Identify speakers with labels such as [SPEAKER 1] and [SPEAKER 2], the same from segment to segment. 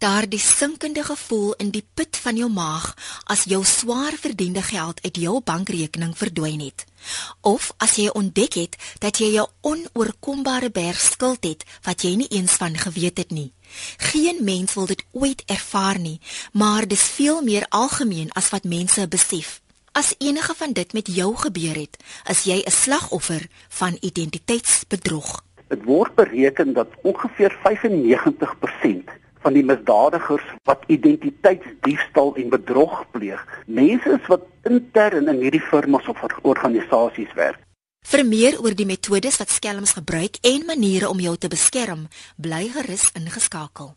[SPEAKER 1] Daardie sinkende gevoel in die put van jou maag as jou swaar verdiende geld uit jou bankrekening verdwyn het. Of as jy ontdek het dat jy 'n onoorkombare berg skuld het wat jy nie eens van geweet het nie. Geen mens wil dit ooit ervaar nie, maar dis veel meer algemeen as wat mense besef. As enige van dit met jou gebeur het, is jy 'n slagoffer van identiteitsbedrog.
[SPEAKER 2] Dit word bereken dat ongeveer 95% van die misdadigers wat identiteitsdiefstal en bedrog pleeg, mense is wat intern in hierdie firmas of organisasies werk.
[SPEAKER 1] Vir meer oor die metodes wat skelms gebruik en maniere om jou te beskerm, bly gerus ingeskakel.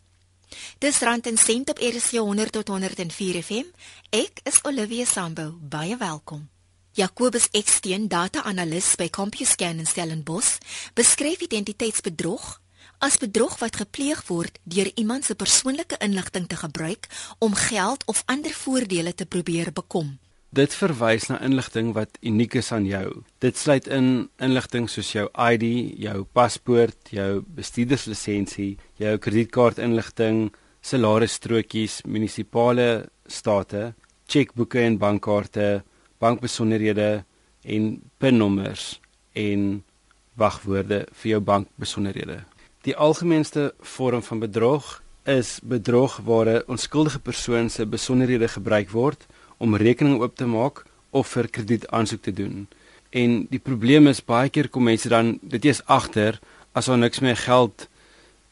[SPEAKER 1] Dis rand en sent op RC 100 tot 104 FM. Ek is Olivia Sambo. Baie welkom. Jacobus Eksteen, data-analis by CompuScan in Stellenbosch, beskryf identiteitsbedrog as bedrog wat gepleeg word deur iemand se persoonlike inligting te gebruik om geld of ander voordele te probeer bekom.
[SPEAKER 3] Dit verwys na inligting wat uniek is aan jou. Dit sluit in inligting soos jou ID, jou paspoort, jou bestuurderslisensie, jou kredietkaartinligting, salarisstrokies, munisipale state, chequeboeke en bankkaarte, bankbesonderhede en pinnommers en wagwoorde vir jou bankbesonderhede. Die algemeenste vorm van bedrog is bedrog waar 'n onskuldige persoon se besonderhede gebruik word om rekening oop te maak of vir krediet aansoek te doen. En die probleem is baie keer kom mense dan dit is agter as daar niks meer geld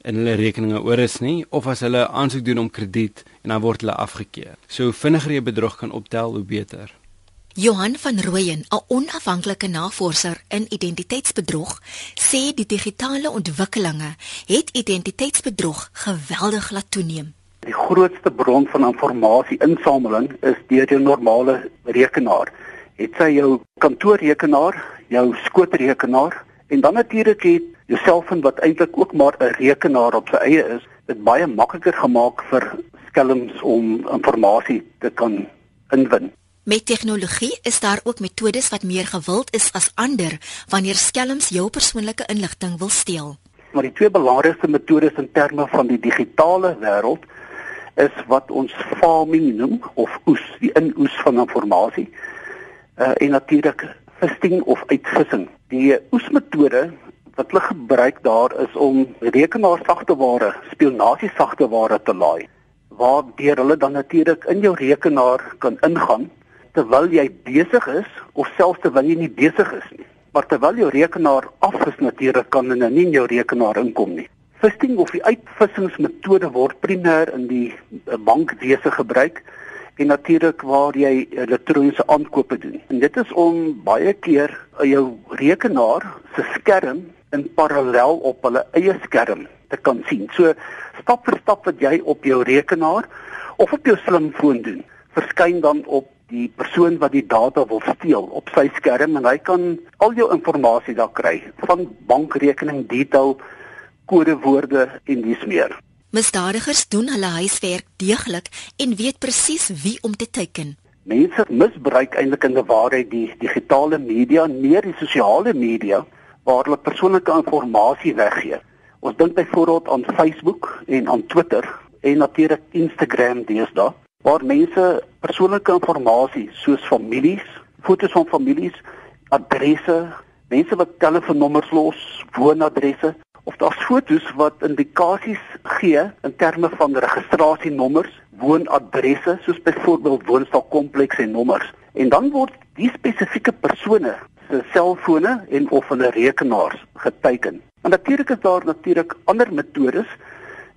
[SPEAKER 3] in hulle rekeninge oor is nie of as hulle aansoek doen om krediet en dan word hulle afgekeur. So hoe vinniger jy bedrog kan optel, hoe beter.
[SPEAKER 1] Johan van Rooyen, 'n onafhanklike navorser in identiteitsbedrog, sê die digitale ontwikkelinge het identiteitsbedrog geweldig laat toeneem.
[SPEAKER 2] Die grootste bron van inligting-insameling is deur jou normale rekenaar. Het sy jou kantoorrekenaar, jou skootrekenaar en dan natuurlik het jou selfoon wat eintlik ook maar 'n rekenaar op sy eie is, dit baie makliker gemaak vir skelms om inligting te kan inwin.
[SPEAKER 1] Met tegnologie is daar ook metodes wat meer gewild is as ander wanneer skelms jou persoonlike inligting wil steel.
[SPEAKER 2] Maar die twee belangrikste metodes in terme van die digitale wêreld is wat ons farming noem of oes, die inoes van inligting. Uh en natuurlik visting of uitvissing. Die oesmetode wat hulle gebruik daar is om rekenaarsagteware, spionasiesagteware te laai waardeur hulle dan natuurlik in jou rekenaar kan ingaan terwyl jy besig is of selfs terwyl jy nie besig is nie. Maar terwyl jou rekenaar af is natuurlik kan hulle nie in jou rekenaar inkom nie. Fisting of die uitvissingsmetode word primêr in die eh, bankwese gebruik en natuurlik waar jy elektroniese aankope doen. En dit is om baie keer jou rekenaar se skerm in parallel op hulle eie skerm te kan sien. So stap vir stap wat jy op jou rekenaar of op jou slimfoon doen, verskyn dan op die persoon wat die data wil steel op sy skerm en hy kan al jou inligting daar kry van bankrekening detail kodewoorde en dis meer.
[SPEAKER 1] Misdadigers doen hulle huiswerk deeglik en weet presies wie om te teiken.
[SPEAKER 2] Mense misbruik eintlik in die waarheid die digitale media, meer die sosiale media waar hulle persoonlike inligting weggee. Ons dink byvoorbeeld aan Facebook en aan Twitter en natuurlik Instagram deesdae waar mense persoonlike inligting soos families, foto's van families, adresse, mense wat telefoonnommers los, woonadresse of daar's fotos wat indikasies gee in terme van registrasienommers, woonadresse soos byvoorbeeld woonstelkomplekse en nommers. En dan word die spesifieke persone se selfone en of hulle rekenaars geteken. En natuurlik is daar natuurlik ander metodes.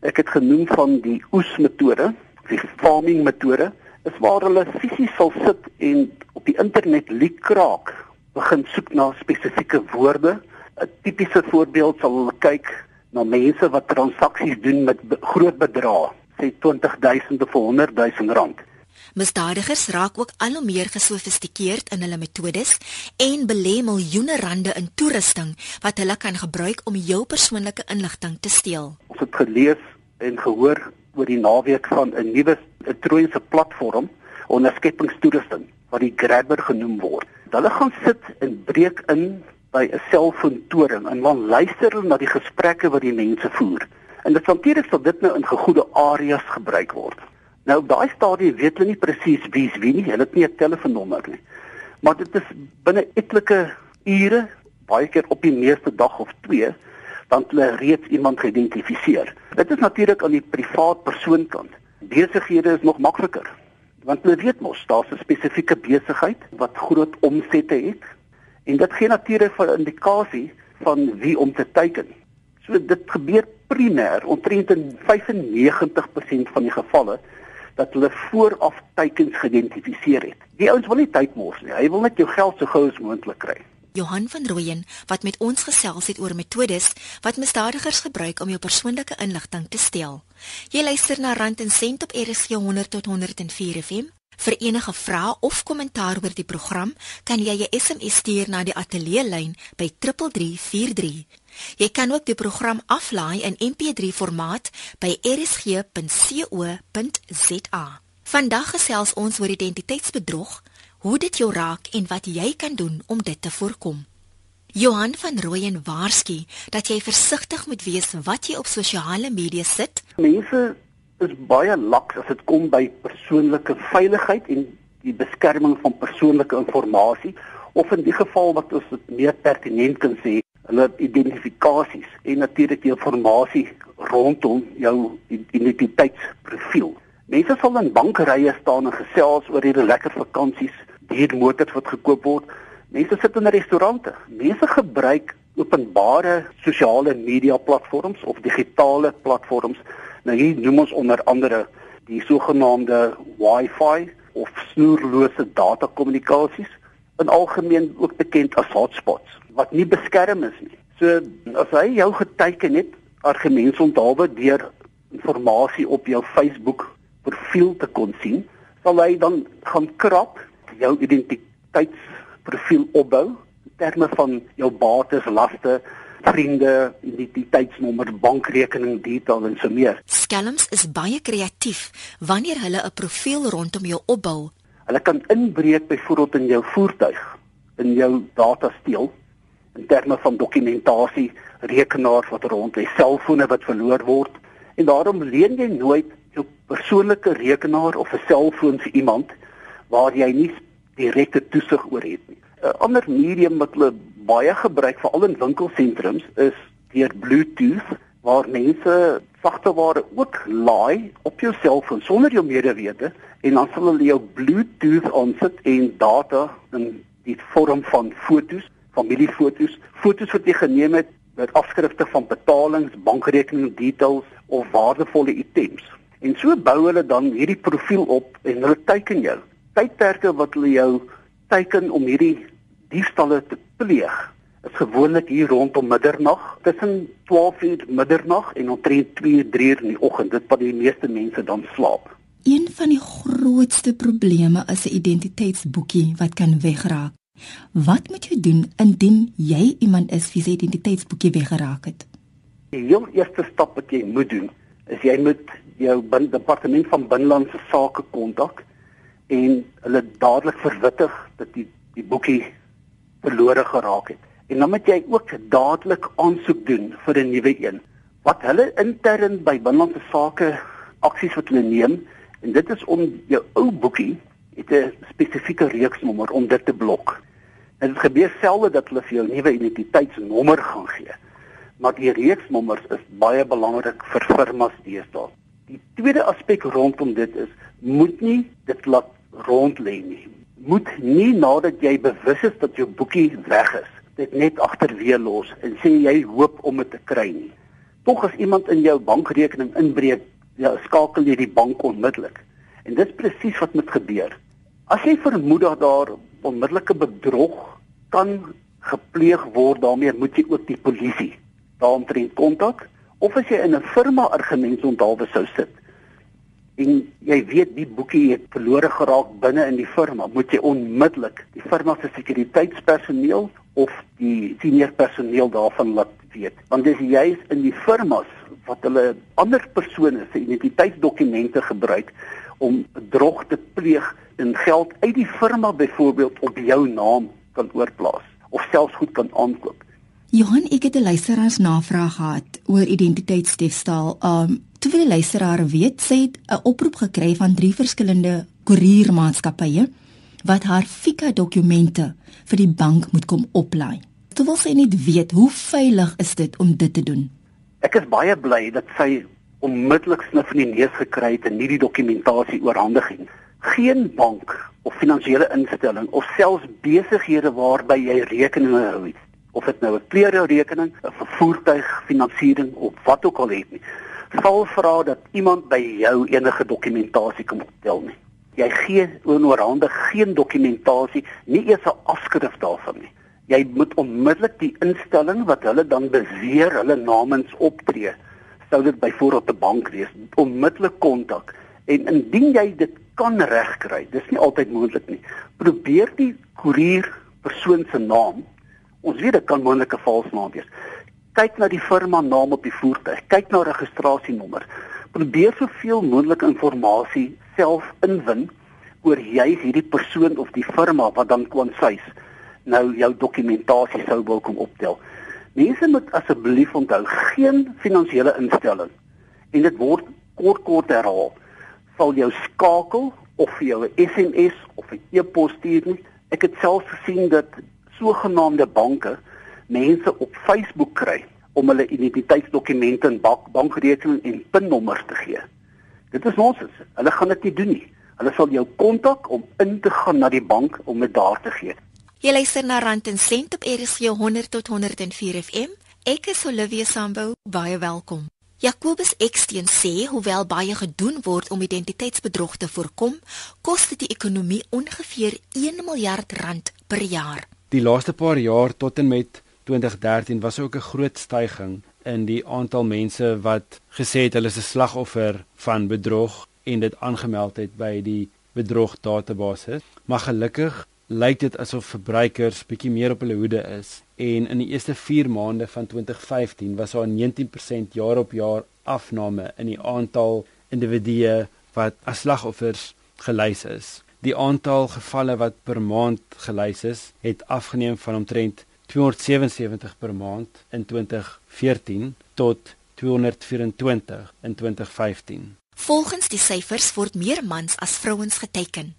[SPEAKER 2] Ek het genoem van die oes metode, die farming metode, is waar hulle fisies sal sit en op die internet liekraak begin soek na spesifieke woorde 'n tipiese voorbeeld sal kyk na mense wat transaksies doen met groot bedrae, sê 20000 of 100000 rand.
[SPEAKER 1] Misdadigers raak ook al hoe meer gesofistikeerd in hulle metodes en belê miljoene rande in toerusting wat hulle kan gebruik om jou persoonlike inligting te steel.
[SPEAKER 2] Ons het gelees en gehoor oor die naweek van 'n nuwe elektroniese platform onderskeppingstoerusting wat die Grabber genoem word. Hulle gaan sit en breek in by 'n selfoontoring en dan luister hulle na die gesprekke wat die mense voer. En dit natuurlik sal dit nou in gegoede areas gebruik word. Nou op daai stadium weet hulle nie presies wie's wie nie. Hulle het nie 'n telefoonnommer nie. Maar dit is binne etlike ure, baie keer op die meeste dag of twee, dan hulle reeds iemand geïdentifiseer. Dit is natuurlik aan die privaat persoon kant. Besighede is nog makliker. Want hulle weet mos daar's 'n spesifieke besigheid wat groot omsette het en dit gee natuurlik 'n indikasie van wie om te teiken. So dit gebeur primêr omtrent in 95% van die gevalle dat hulle vooraf teikens geïdentifiseer het. Die ouens wil nie tyd mors nie. Hy wil net jou geld so gou as moontlik kry.
[SPEAKER 1] Johan van Rooyen wat met ons gesels het oor metodes wat misdadigers gebruik om jou persoonlike inligting te steel. Jy luister na Rand en Sent op RSG 100 tot 104 FM. Vir enige vrae of kommentaar oor die program, kan jy 'n SMS stuur na die ateljee lyn by 3343. Jy kan ook die program aflaai in MP3 formaat by rsg.co.za. Vandag gesels ons oor identiteitsbedrog, hoe dit jou raak en wat jy kan doen om dit te voorkom. Johan van Rooyen waarsku dat jy versigtig moet wees wat jy op sosiale media sit.
[SPEAKER 2] Mense is baie laks as dit kom by persoonlike veiligheid en die beskerming van persoonlike inligting of in die geval wat ons dit meer pertinent kan sê hulle identifikasies en natuurlik die inligting rondom jou identiteitsprofiel. Mense sal in bankrye staan en gesels oor hierdie lekker vakansies, duur motors wat gekoop word. Mense sit in restaurante. Mense gebruik openbare sosiale media platforms of digitale platforms. Nou hier noem ons onder andere die sogenaamde Wi-Fi of snoerlose datakommunikasies, in algemeen ook bekend as hotspots wat nie beskerm is nie. So as hy jou geteken het, argumente onthaalwe deur inligting op jou Facebook profiel te kon sien, sal hy dan gaan krap jou identiteitsprofiel opbou in terme van jou bates, laste, vriende, identiteitsnommer, bankrekening detail en so meer.
[SPEAKER 1] Skelms is baie kreatief wanneer hulle 'n profiel rondom jou opbou.
[SPEAKER 2] Hulle kan inbreek byvoorbeeld in jou voertuig, in jou data steel in terme van dokumentasie, rekenaars wat rond lê, selfone wat verloor word. En daarom leen jy nooit jou persoonlike rekenaar of 'n selfoon vir iemand waar jy nie direkte toesig oor het nie. 'n Ander medium wat hulle baie gebruik veral in winkelsentrums is deur Bluetooth waar mense sagteware ook laai op jou selfoon sonder jou medewete en dan sal hulle jou Bluetooth aansit en data in die vorm van fotos familiefoto's, foto's wat jy geneem het met afskrifte van betalings, bankrekening details of waardevolle items. En so bou hulle dan hierdie profiel op en hulle teiken jou. Tydperke wat hulle jou teiken om hierdie diefstalle te pleeg is gewoonlik hier rondom middernag, tussen 12:00 middernag en omtrent 2:00 in die oggend, dit wat die meeste mense dan slaap.
[SPEAKER 1] Een van die grootste probleme is 'n identiteitsboekie wat kan wegraak. Wat moet jy doen indien jy iemand is wie se identiteitsboekie weggeraak het?
[SPEAKER 2] Die heel eerste stap wat jy moet doen, is jy moet jou departement van binnelandse sake kontak en hulle dadelik verwittig dat die die boekie verlore geraak het. En dan moet jy ook dadelik aansoek doen vir 'n nuwe een. Wat hulle intern by binnelandse sake aksies wat hulle neem en dit is om jou ou boekie het 'n spesifieke reeksnommer om dit te blok. En dit gebeur selde dat hulle vir jou nuwe identiteitsnommer gaan gee. Maar die reeksnommers is baie belangrik vir firmas deesdae. Die tweede aspek rondom dit is moet nie dit laat rond lê nie. Moet nie nadat jy bewus is dat jou boekie weg is, dit net agterweë los en sê jy hoop om dit te kry nie. Tog as iemand in jou bankrekening inbreek, ja, skakel jy die bank onmiddellik. En dis presies wat moet gebeur. As jy vermoed dat daar onmiddellike bedrog kan gepleeg word, daarmee moet jy ook die polisie daaromtrent kontak of as jy in 'n firma argumente onthaalwe sou sit en jy weet die boekie het verlore geraak binne in die firma, moet jy onmiddellik die firma se sekuriteitspersoneel of die senior personeel daarvan laat weet. Want dis juis in die firmas wat hulle ander persone se identiteitsdokumente gebruik om bedrog te pleeg en geld uit die firma byvoorbeeld op jou naam kan oorplaas of selfs goed kan aankoop.
[SPEAKER 4] Johan, ek het 'n luisteraars navraag gehad oor identiteitsdiefstal. Um toe wil die luisteraar weet, sy het 'n oproep gekry van drie verskillende koeriermaatskappye wat haar FICA dokumente vir die bank moet kom oplaai. Toe wil sy net weet, hoe veilig is dit om dit te doen?
[SPEAKER 2] Ek is baie bly dat sy onmiddellik snif in die neus gekry het en nie die dokumentasie oorhandig het. Geen bank of finansiële instelling of selfs besighede waarby jy rekeninge hou het, of dit nou 'n klererekening, 'n voertuig finansiering of wat ook al het nie, sal vra dat iemand by jou enige dokumentasie kan optel nie. Jy gee onoorhandig geen dokumentasie, nie eers 'n afskrif daarvan nie. Jy moet onmiddellik die instelling wat hulle dan beweer hulle namens optree sou dit byvoorbeeld 'n bank wees, onmiddellik kontak. En indien jy dit kan regkry, dis nie altyd moontlik nie. Probeer die koerier persoon se naam. Ons dit kan moontlik 'n vals naam wees. Kyk na die firma naam op die voertuig, kyk na registrasienommer. Probeer soveel moontlik inligting self inwin oor jy hierdie persoon of die firma wat dan kwansuis nou jou dokumentasie sou wil kom optel. Mense moet asseblief onthou geen finansiële instelling en dit word kort kort herhaal sal jou skakel of vir jou 'n SMS of 'n e-pos stuur nie. Ek het self gesien dat sogenaamde banke mense op Facebook kry om hulle identiteitsdokumente en bank bankrekening en PIN-nommers te gee. Dit is nonsens. Hulle gaan dit nie doen nie. Hulle sal jou kontak om in te gaan na die bank om dit daar te gee.
[SPEAKER 1] Jy luister na Rand en Sent op RSG 100 tot 104 FM. Ek is Olivia Sambu, baie welkom. Jacobus Eksteen sê hoewel baie gedoen word om identiteitsbedrog te voorkom, kos dit die ekonomie ongeveer 1 miljard rand per jaar.
[SPEAKER 3] Die laaste paar jaar tot en met 2013 was ook 'n groot stygings in die aantal mense wat gesê het hulle is 'n slagoffer van bedrog en dit aangemeld het by die bedrog database. Maar gelukkig lyk dit asof verbruikers bietjie meer op hulle hoede is en in die eerste 4 maande van 2015 was daar 19% jaar op jaar afname in die aantal individue wat as slagoffers gelys is. Die aantal gevalle wat per maand gelys is, het afgeneem van omtrent 277 per maand in 2014 tot 224 in 2015.
[SPEAKER 1] Volgens die syfers word meer mans as vrouens geteken.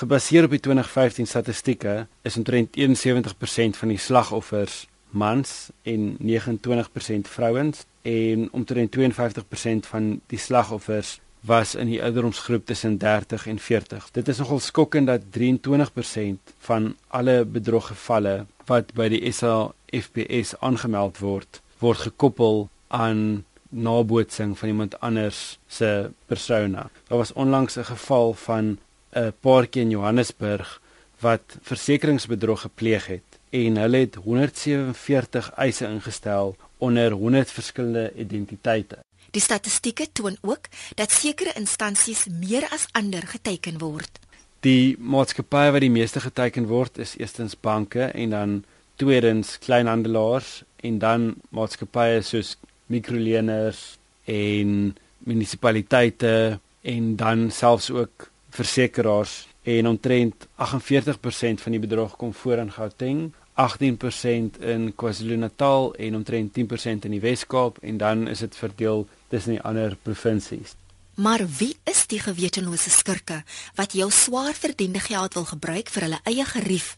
[SPEAKER 3] Gebaseer op die 2015 statistieke is omtrent 71% van die slagoffers mans en 29% vrouens en omtrent 52% van die slagoffers was in die ouderdomsgroep tussen 30 en 40. Dit is nogal skokkend dat 23% van alle bedroggevalle wat by die SAFPS aangemeld word, word gekoppel aan nabootsing van iemand anders se persona. Daar was onlangs 'n geval van 'n paartjie in Johannesburg wat versekeringsbedrog gepleeg het en hulle het 147 eise ingestel onder 100 verskillende identiteite.
[SPEAKER 1] Die statistieke toon ook dat sekere instansies meer as ander geteken word.
[SPEAKER 3] Die maatskappye wat die meeste geteken word is eerstens banke en dan tweedens kleinhandelaars en dan maatskappye soos mikroleners en munisipaliteite en dan selfs ook versekeraars en omtrent 48% van die bedrog kom voor in Gauteng, 18% in KwaZulu-Natal en omtrent 10% in die Wes-Kaap en dan is dit verdeel tussen die ander provinsies.
[SPEAKER 1] Maar wie is die gewetenlose skurke wat jou swaar verdiende geld wil gebruik vir hulle eie gerief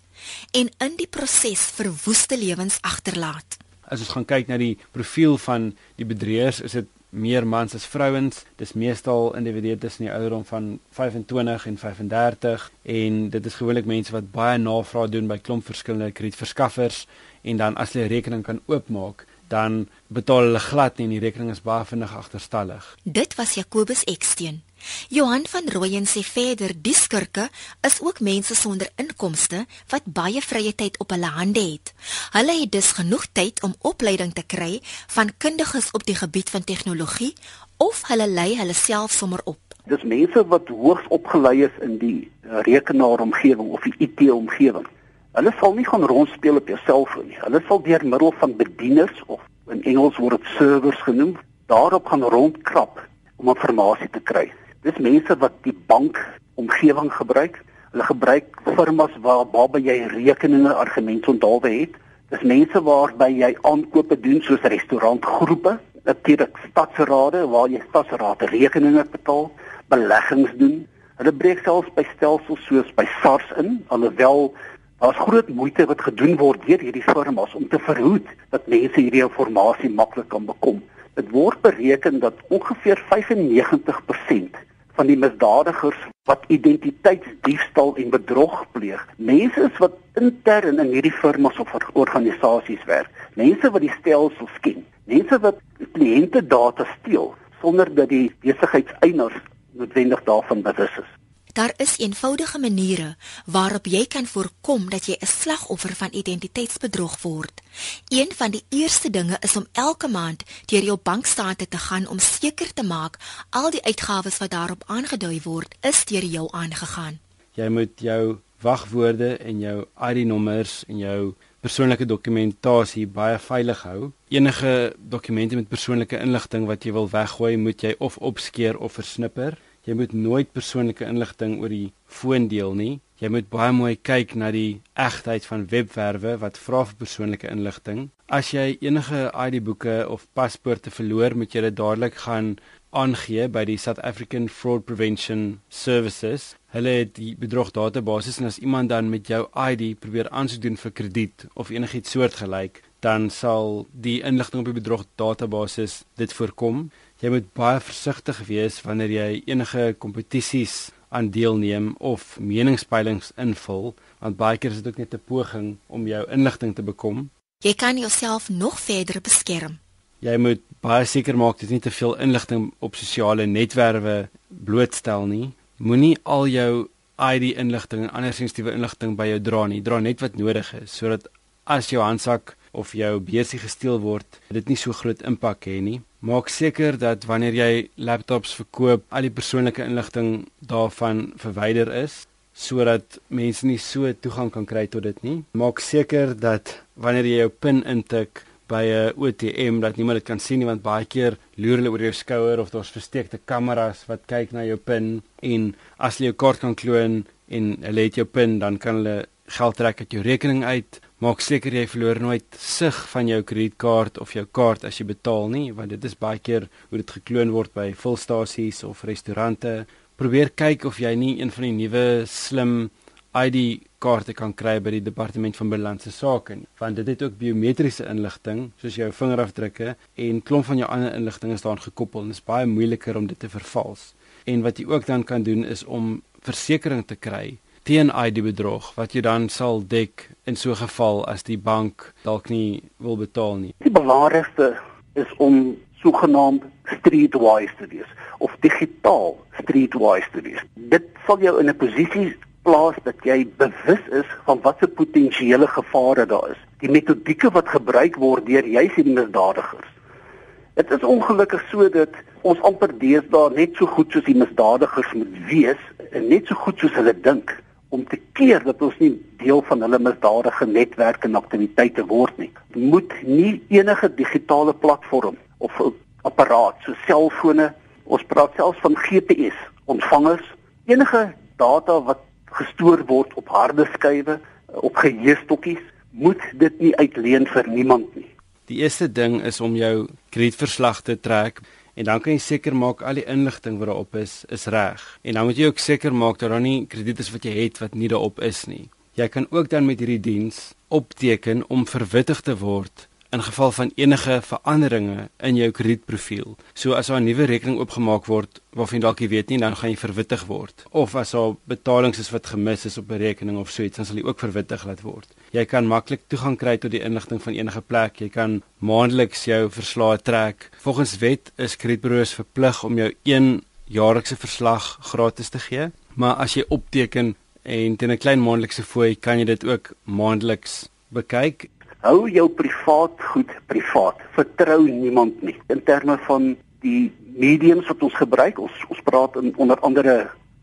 [SPEAKER 1] en in die proses verwoeste lewens agterlaat?
[SPEAKER 3] As ons gaan kyk na die profiel van die bedrieërs, is dit meer mans as vrouens. Dis meestal individue tussen die ouderdom van 25 en 35 en dit is gewoonlik mense wat baie navraag doen by klomp verskillende kredietverskaffers en dan as hulle rekening kan oopmaak, dan betaal hulle glad nie en die rekening is baie vinnig agterstallig.
[SPEAKER 1] Dit was Jacobus Eksteen. Johan van Rooyen sê verder die skurke is ook mense sonder inkomste wat baie vrye tyd op hulle hande het. Hulle het dus genoeg tyd om opleiding te kry van kundiges op die gebied van tegnologie of hulle lei hulle self sommer op.
[SPEAKER 2] Dis mense wat hoogs opgelei is in die rekenaaromgewing of die IT-omgewing. Hulle sal nie gaan rondspeel op jou selfoon nie. Hulle sal deur middel van bedieners of in Engels word dit servers genoem, daarop gaan rondkrap om inligting te kry. Dis mense wat die bank omgewing gebruik. Hulle gebruik firmas waar waarby jy rekeninge argumente onthaalwe het. Dis mense waarby jy aankope doen soos restaurantgroepe, natuurlik stadsrade waar jy stadsraad rekeninge betaal, beleggings doen. Hulle breek selfs by stelsels soos by SARS in, alhoewel daar's groot moeite wat gedoen word deur hierdie firmas om te verhoed dat mense hierdie inligting maklik kan bekom. Dit word bereken dat ongeveer 95% van die misdadigers wat identiteitsdiefstal en bedrog pleeg. Mense is wat intern in hierdie firmas of organisasies werk. Mense wat die stelsel sken. Mense wat kliënte data steel sonder dat die besigheidseienaars noodwendig daarvan bewus is.
[SPEAKER 1] Daar is eenvoudige maniere waarop jy kan voorkom dat jy 'n slagoffer van identiteitsbedrog word. Een van die eerste dinge is om elke maand deur jou bankstate te gaan om seker te maak al die uitgawes wat daarop aangedui word, is deur jou aangegaan.
[SPEAKER 3] Jy moet jou wagwoorde en jou ID-nommers en jou persoonlike dokumentasie baie veilig hou. Enige dokumente met persoonlike inligting wat jy wil weggooi, moet jy of opskeer of versnipper. Jy moet nooit persoonlike inligting oor die foon deel nie. Jy moet baie mooi kyk na die egtheid van webwerwe wat vra vir persoonlike inligting. As jy enige ID-boeke of paspoorte verloor, moet jy dit dadelik gaan aangee by die South African Fraud Prevention Services. Hulle het die bedrog database en as iemand dan met jou ID probeer aansoek doen vir krediet of enigiets soortgelyk, dan sal die inligting op die bedrog database dit voorkom. Jy moet baie versigtig wees wanneer jy enige kompetisies aan deelneem of meningspeilings invul, want baie keer is dit ook net 'n poging om jou inligting te bekom.
[SPEAKER 1] Jy kan jouself nog verder beskerm.
[SPEAKER 3] Jy moet baie seker maak dat jy nie te veel inligting op sosiale netwerwe blootstel nie. Moenie al jou ID inligting en ander sensitiewe inligting by jou dra nie. Dra net wat nodig is sodat as jou handsak of jou beursie gesteel word, dit nie so groot impak hê nie. Maak seker dat wanneer jy laptops verkoop, al die persoonlike inligting daarvan verwyder is sodat mense nie so toegang kan kry tot dit nie. Maak seker dat wanneer jy jou PIN intik by 'n ATM dat niemand dit kan sien nie want baie keer loer hulle oor jou skouer of daar's versteekte kameras wat kyk na jou PIN en as jy jou kaart kan kloon en hulle het jou PIN dan kan hulle geld trek uit jou rekening uit Maak seker jy verloor nooit sig van jou kredietkaart of jou kaart as jy betaal nie, want dit is baie keer hoe dit gekloon word by volstasies of restaurante. Probeer kyk of jy nie een van die nuwe slim ID kaarte kan kry by die departement van binnelandse sake nie, want dit het ook biometriese inligting soos jou vingerafdrukke en klomp van jou ander inligting is daaraan gekoppel en dit is baie moeiliker om dit te vervals. En wat jy ook dan kan doen is om versekerings te kry teen ID bedrog wat jy dan sal dek in so 'n geval as die bank dalk nie wil betaal nie.
[SPEAKER 2] Die belangrikste is om sogenaamd streetwise te wees of digitaal streetwise te wees. Dit sal jou in 'n posisie plaas dat jy bewus is van watter potensiële gevare daar is. Die metodieke wat gebruik word deur juis die misdadigers. Dit is ongelukkig so dat ons amper deesdae net so goed soos die misdadigers moet wees en net so goed soos hulle dink om te keer dat ons nie deel van hulle misdadige netwerke en aktiwiteite word nie. Moet nie enige digitale platform of apparaat so selfone, ons praat selfs van GPS ontvangers, enige data wat gestoor word op harde skywe, op geheuestokkies, moet dit nie uitleen vir niemand nie.
[SPEAKER 3] Die eerste ding is om jou kredietverslag te trek En dan kan jy seker maak al die inligting wat daarop is is reg. En dan moet jy ook seker maak dat daar nie krediet is wat jy het wat nie daarop is nie. Jy kan ook dan met hierdie diens opteken om verwittig te word in geval van enige veranderinge in jou kredietprofiel. So as 'n nuwe rekening oopgemaak word waarvan jy dalk nie weet nie, dan gaan jy verwittig word. Of as daar betalings is wat gemis is op 'n rekening of so iets, dan sal jy ook verwittig laat word. Jy kan maklik toegang kry tot die inligting van enige plek. Jy kan maandeliks jou verslae trek. Volgens wet is kredietburo's verplig om jou een jaarlikse verslag gratis te gee, maar as jy opteken en teen 'n klein maandelikse fooi kan jy dit ook maandeliks bekyk
[SPEAKER 2] Hou jou privaat goed privaat. Vertrou niemand nie. In terme van die mediums wat ons gebruik, ons ons praat in onder andere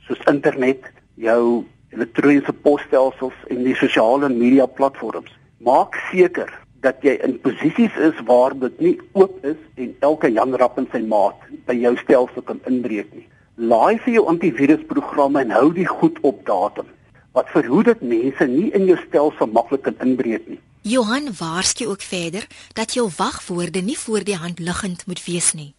[SPEAKER 2] soos internet, jou elektroniese posstelsels en die sosiale media platforms. Maak seker dat jy in posisies is waar dit nie oop is en elke Jan Rapp en sy maat by jou stelsel kan inbreek nie. Laai vir jou antivirusprogramme en hou die goed op datum wat verhoed dat mense nie in jou stelsel maklik kan inbreek nie.
[SPEAKER 1] Johan waarsku ook verder dat jou wagwoorde nie voor die hand liggend moet wees nie.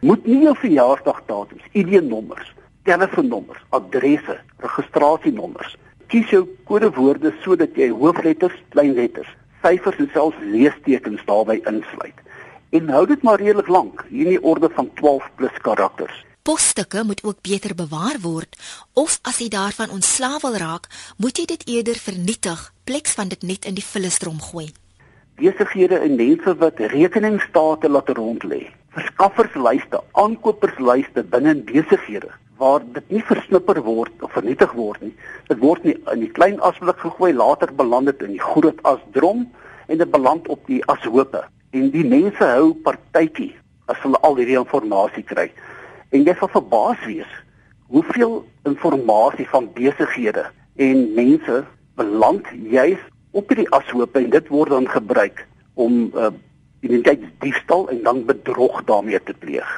[SPEAKER 2] Moet nie jou verjaarsdagdatums, ID-nommers, telefoonnommers, adresse, registrasienommers. Kies jou kodewoorde sodat jy hoofletters, kleinletters, syfers en selfs leestekens daarbey insluit. En hou dit maar redelik lank, hier in die orde van 12 plus karakters.
[SPEAKER 1] Posstukke moet ook beter bewaar word of as jy daarvan ontslaaw wil raak, moet jy dit eerder vernietig pleks van dit net in die vullisdrom gooi.
[SPEAKER 2] Besighede en mense wat rekeningstate laat rond lê, verskafferslyste, aankoperslyste binne besighede waar dit nie versnipper word of vernietig word nie. Dit word nie in die klein asblik gegooi, later beland dit in die groot asdrom en dit beland op die ashoope. En die mense hou partytjie as hulle al hierdie inligting kry. En jy sal verbaas wees hoeveel inligting van besighede en mense beland juis op hierdie ashoope en dit word dan gebruik om uh, identiteitsdiefstal en dan bedrog daarmee te pleeg.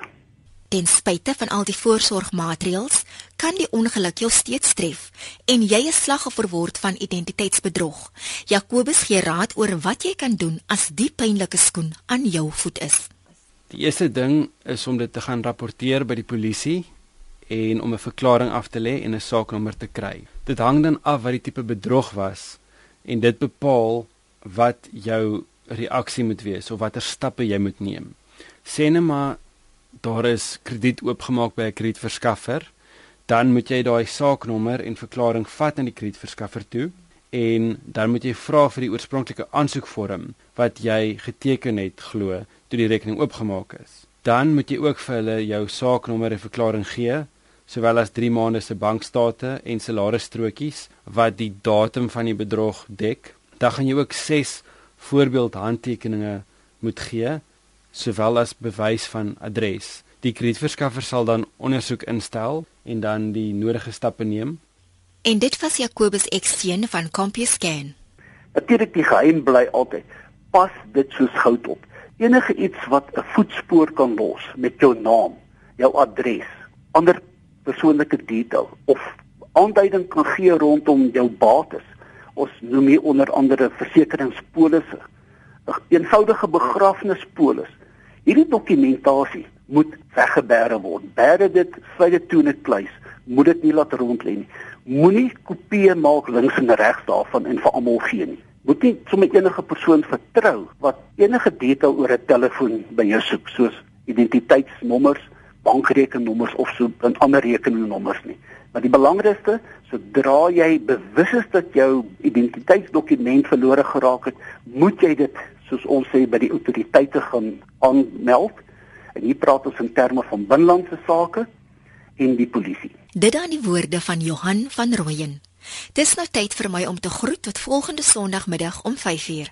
[SPEAKER 1] Ten spyte van al die voorsorgmaatreëls, kan die ongeluk jou steeds tref en jy is slagoffer word van identiteitsbedrog. Jakobus gee raad oor wat jy kan doen as die pynlike skoen aan jou voet is.
[SPEAKER 3] Die eerste ding is om dit te gaan rapporteer by die polisie en om 'n verklaring af te lê en 'n saaknommer te kry. Dit hang dan af wat die tipe bedrog was en dit bepaal wat jou reaksie moet wees of watter stappe jy moet neem. Sê net maar daar is krediet oopgemaak by 'n kredietverskaffer, dan moet jy daai saaknommer en verklaring vat aan die kredietverskaffer toe en dan moet jy vra vir die oorspronklike aansoekvorm wat jy geteken het glo toe die rekening oopgemaak is. Dan moet jy ook vir hulle jou saaknommer en verklaring gee, sowel as 3 maande se bankstate en salarisstrokies wat die datum van die bedrog dek. Dan gaan jy ook 6 voorbeeld handtekeninge moet gee, sowel as bewys van adres. Die kredietverskaffer sal dan ondersoek instel en dan die nodige stappe neem.
[SPEAKER 1] En dit was Jacobus Xeen van CompuScan.
[SPEAKER 2] Natuurlik die geheim bly altyd. Pas dit soos goud op enige iets wat 'n voetspoor kan los met jou naam, jou adres, ander persoonlike detail of aanduiding kan gee rondom jou bates. Ons noem hier onder andere versekeringspolisse, 'n eenvoudige begrafnispolis. Hierdie dokumentasie moet weggebêre word. Bêre dit, sluit dit toe in 'n kluis. Moet dit nie laat rond lê nie. Moenie kopieë maak links en regs daarvan en vir almal gee nie moet nie sommer enige persoon vertrou wat enige detail oor 'n telefoon by jou soek soos identiteitsnommers, bankrekeningnommers of so 'n ander rekeningnommers nie. Maar die belangrikste, sodra jy bewus is dat jou identiteitsdokument verlore geraak het, moet jy dit soos ons sê by die autoriteite gaan aanmeld. En hier praat ons in terme van binlandse sake en die polisie.
[SPEAKER 1] Dit dan die woorde van Johan van Rooyen. Dis nou tyd vir my om te groet tot volgende Sondagmiddag om 5uur.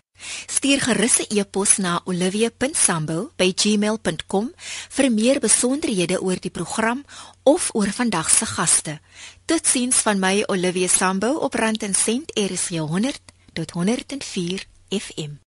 [SPEAKER 1] Stuur gerus 'n e-pos na olivia.sambo@gmail.com vir meer besonderhede oor die program of oor vandag se gaste. Totsiens van my Olivia Sambo op Rand en Sent RSG 100 tot 104 FM.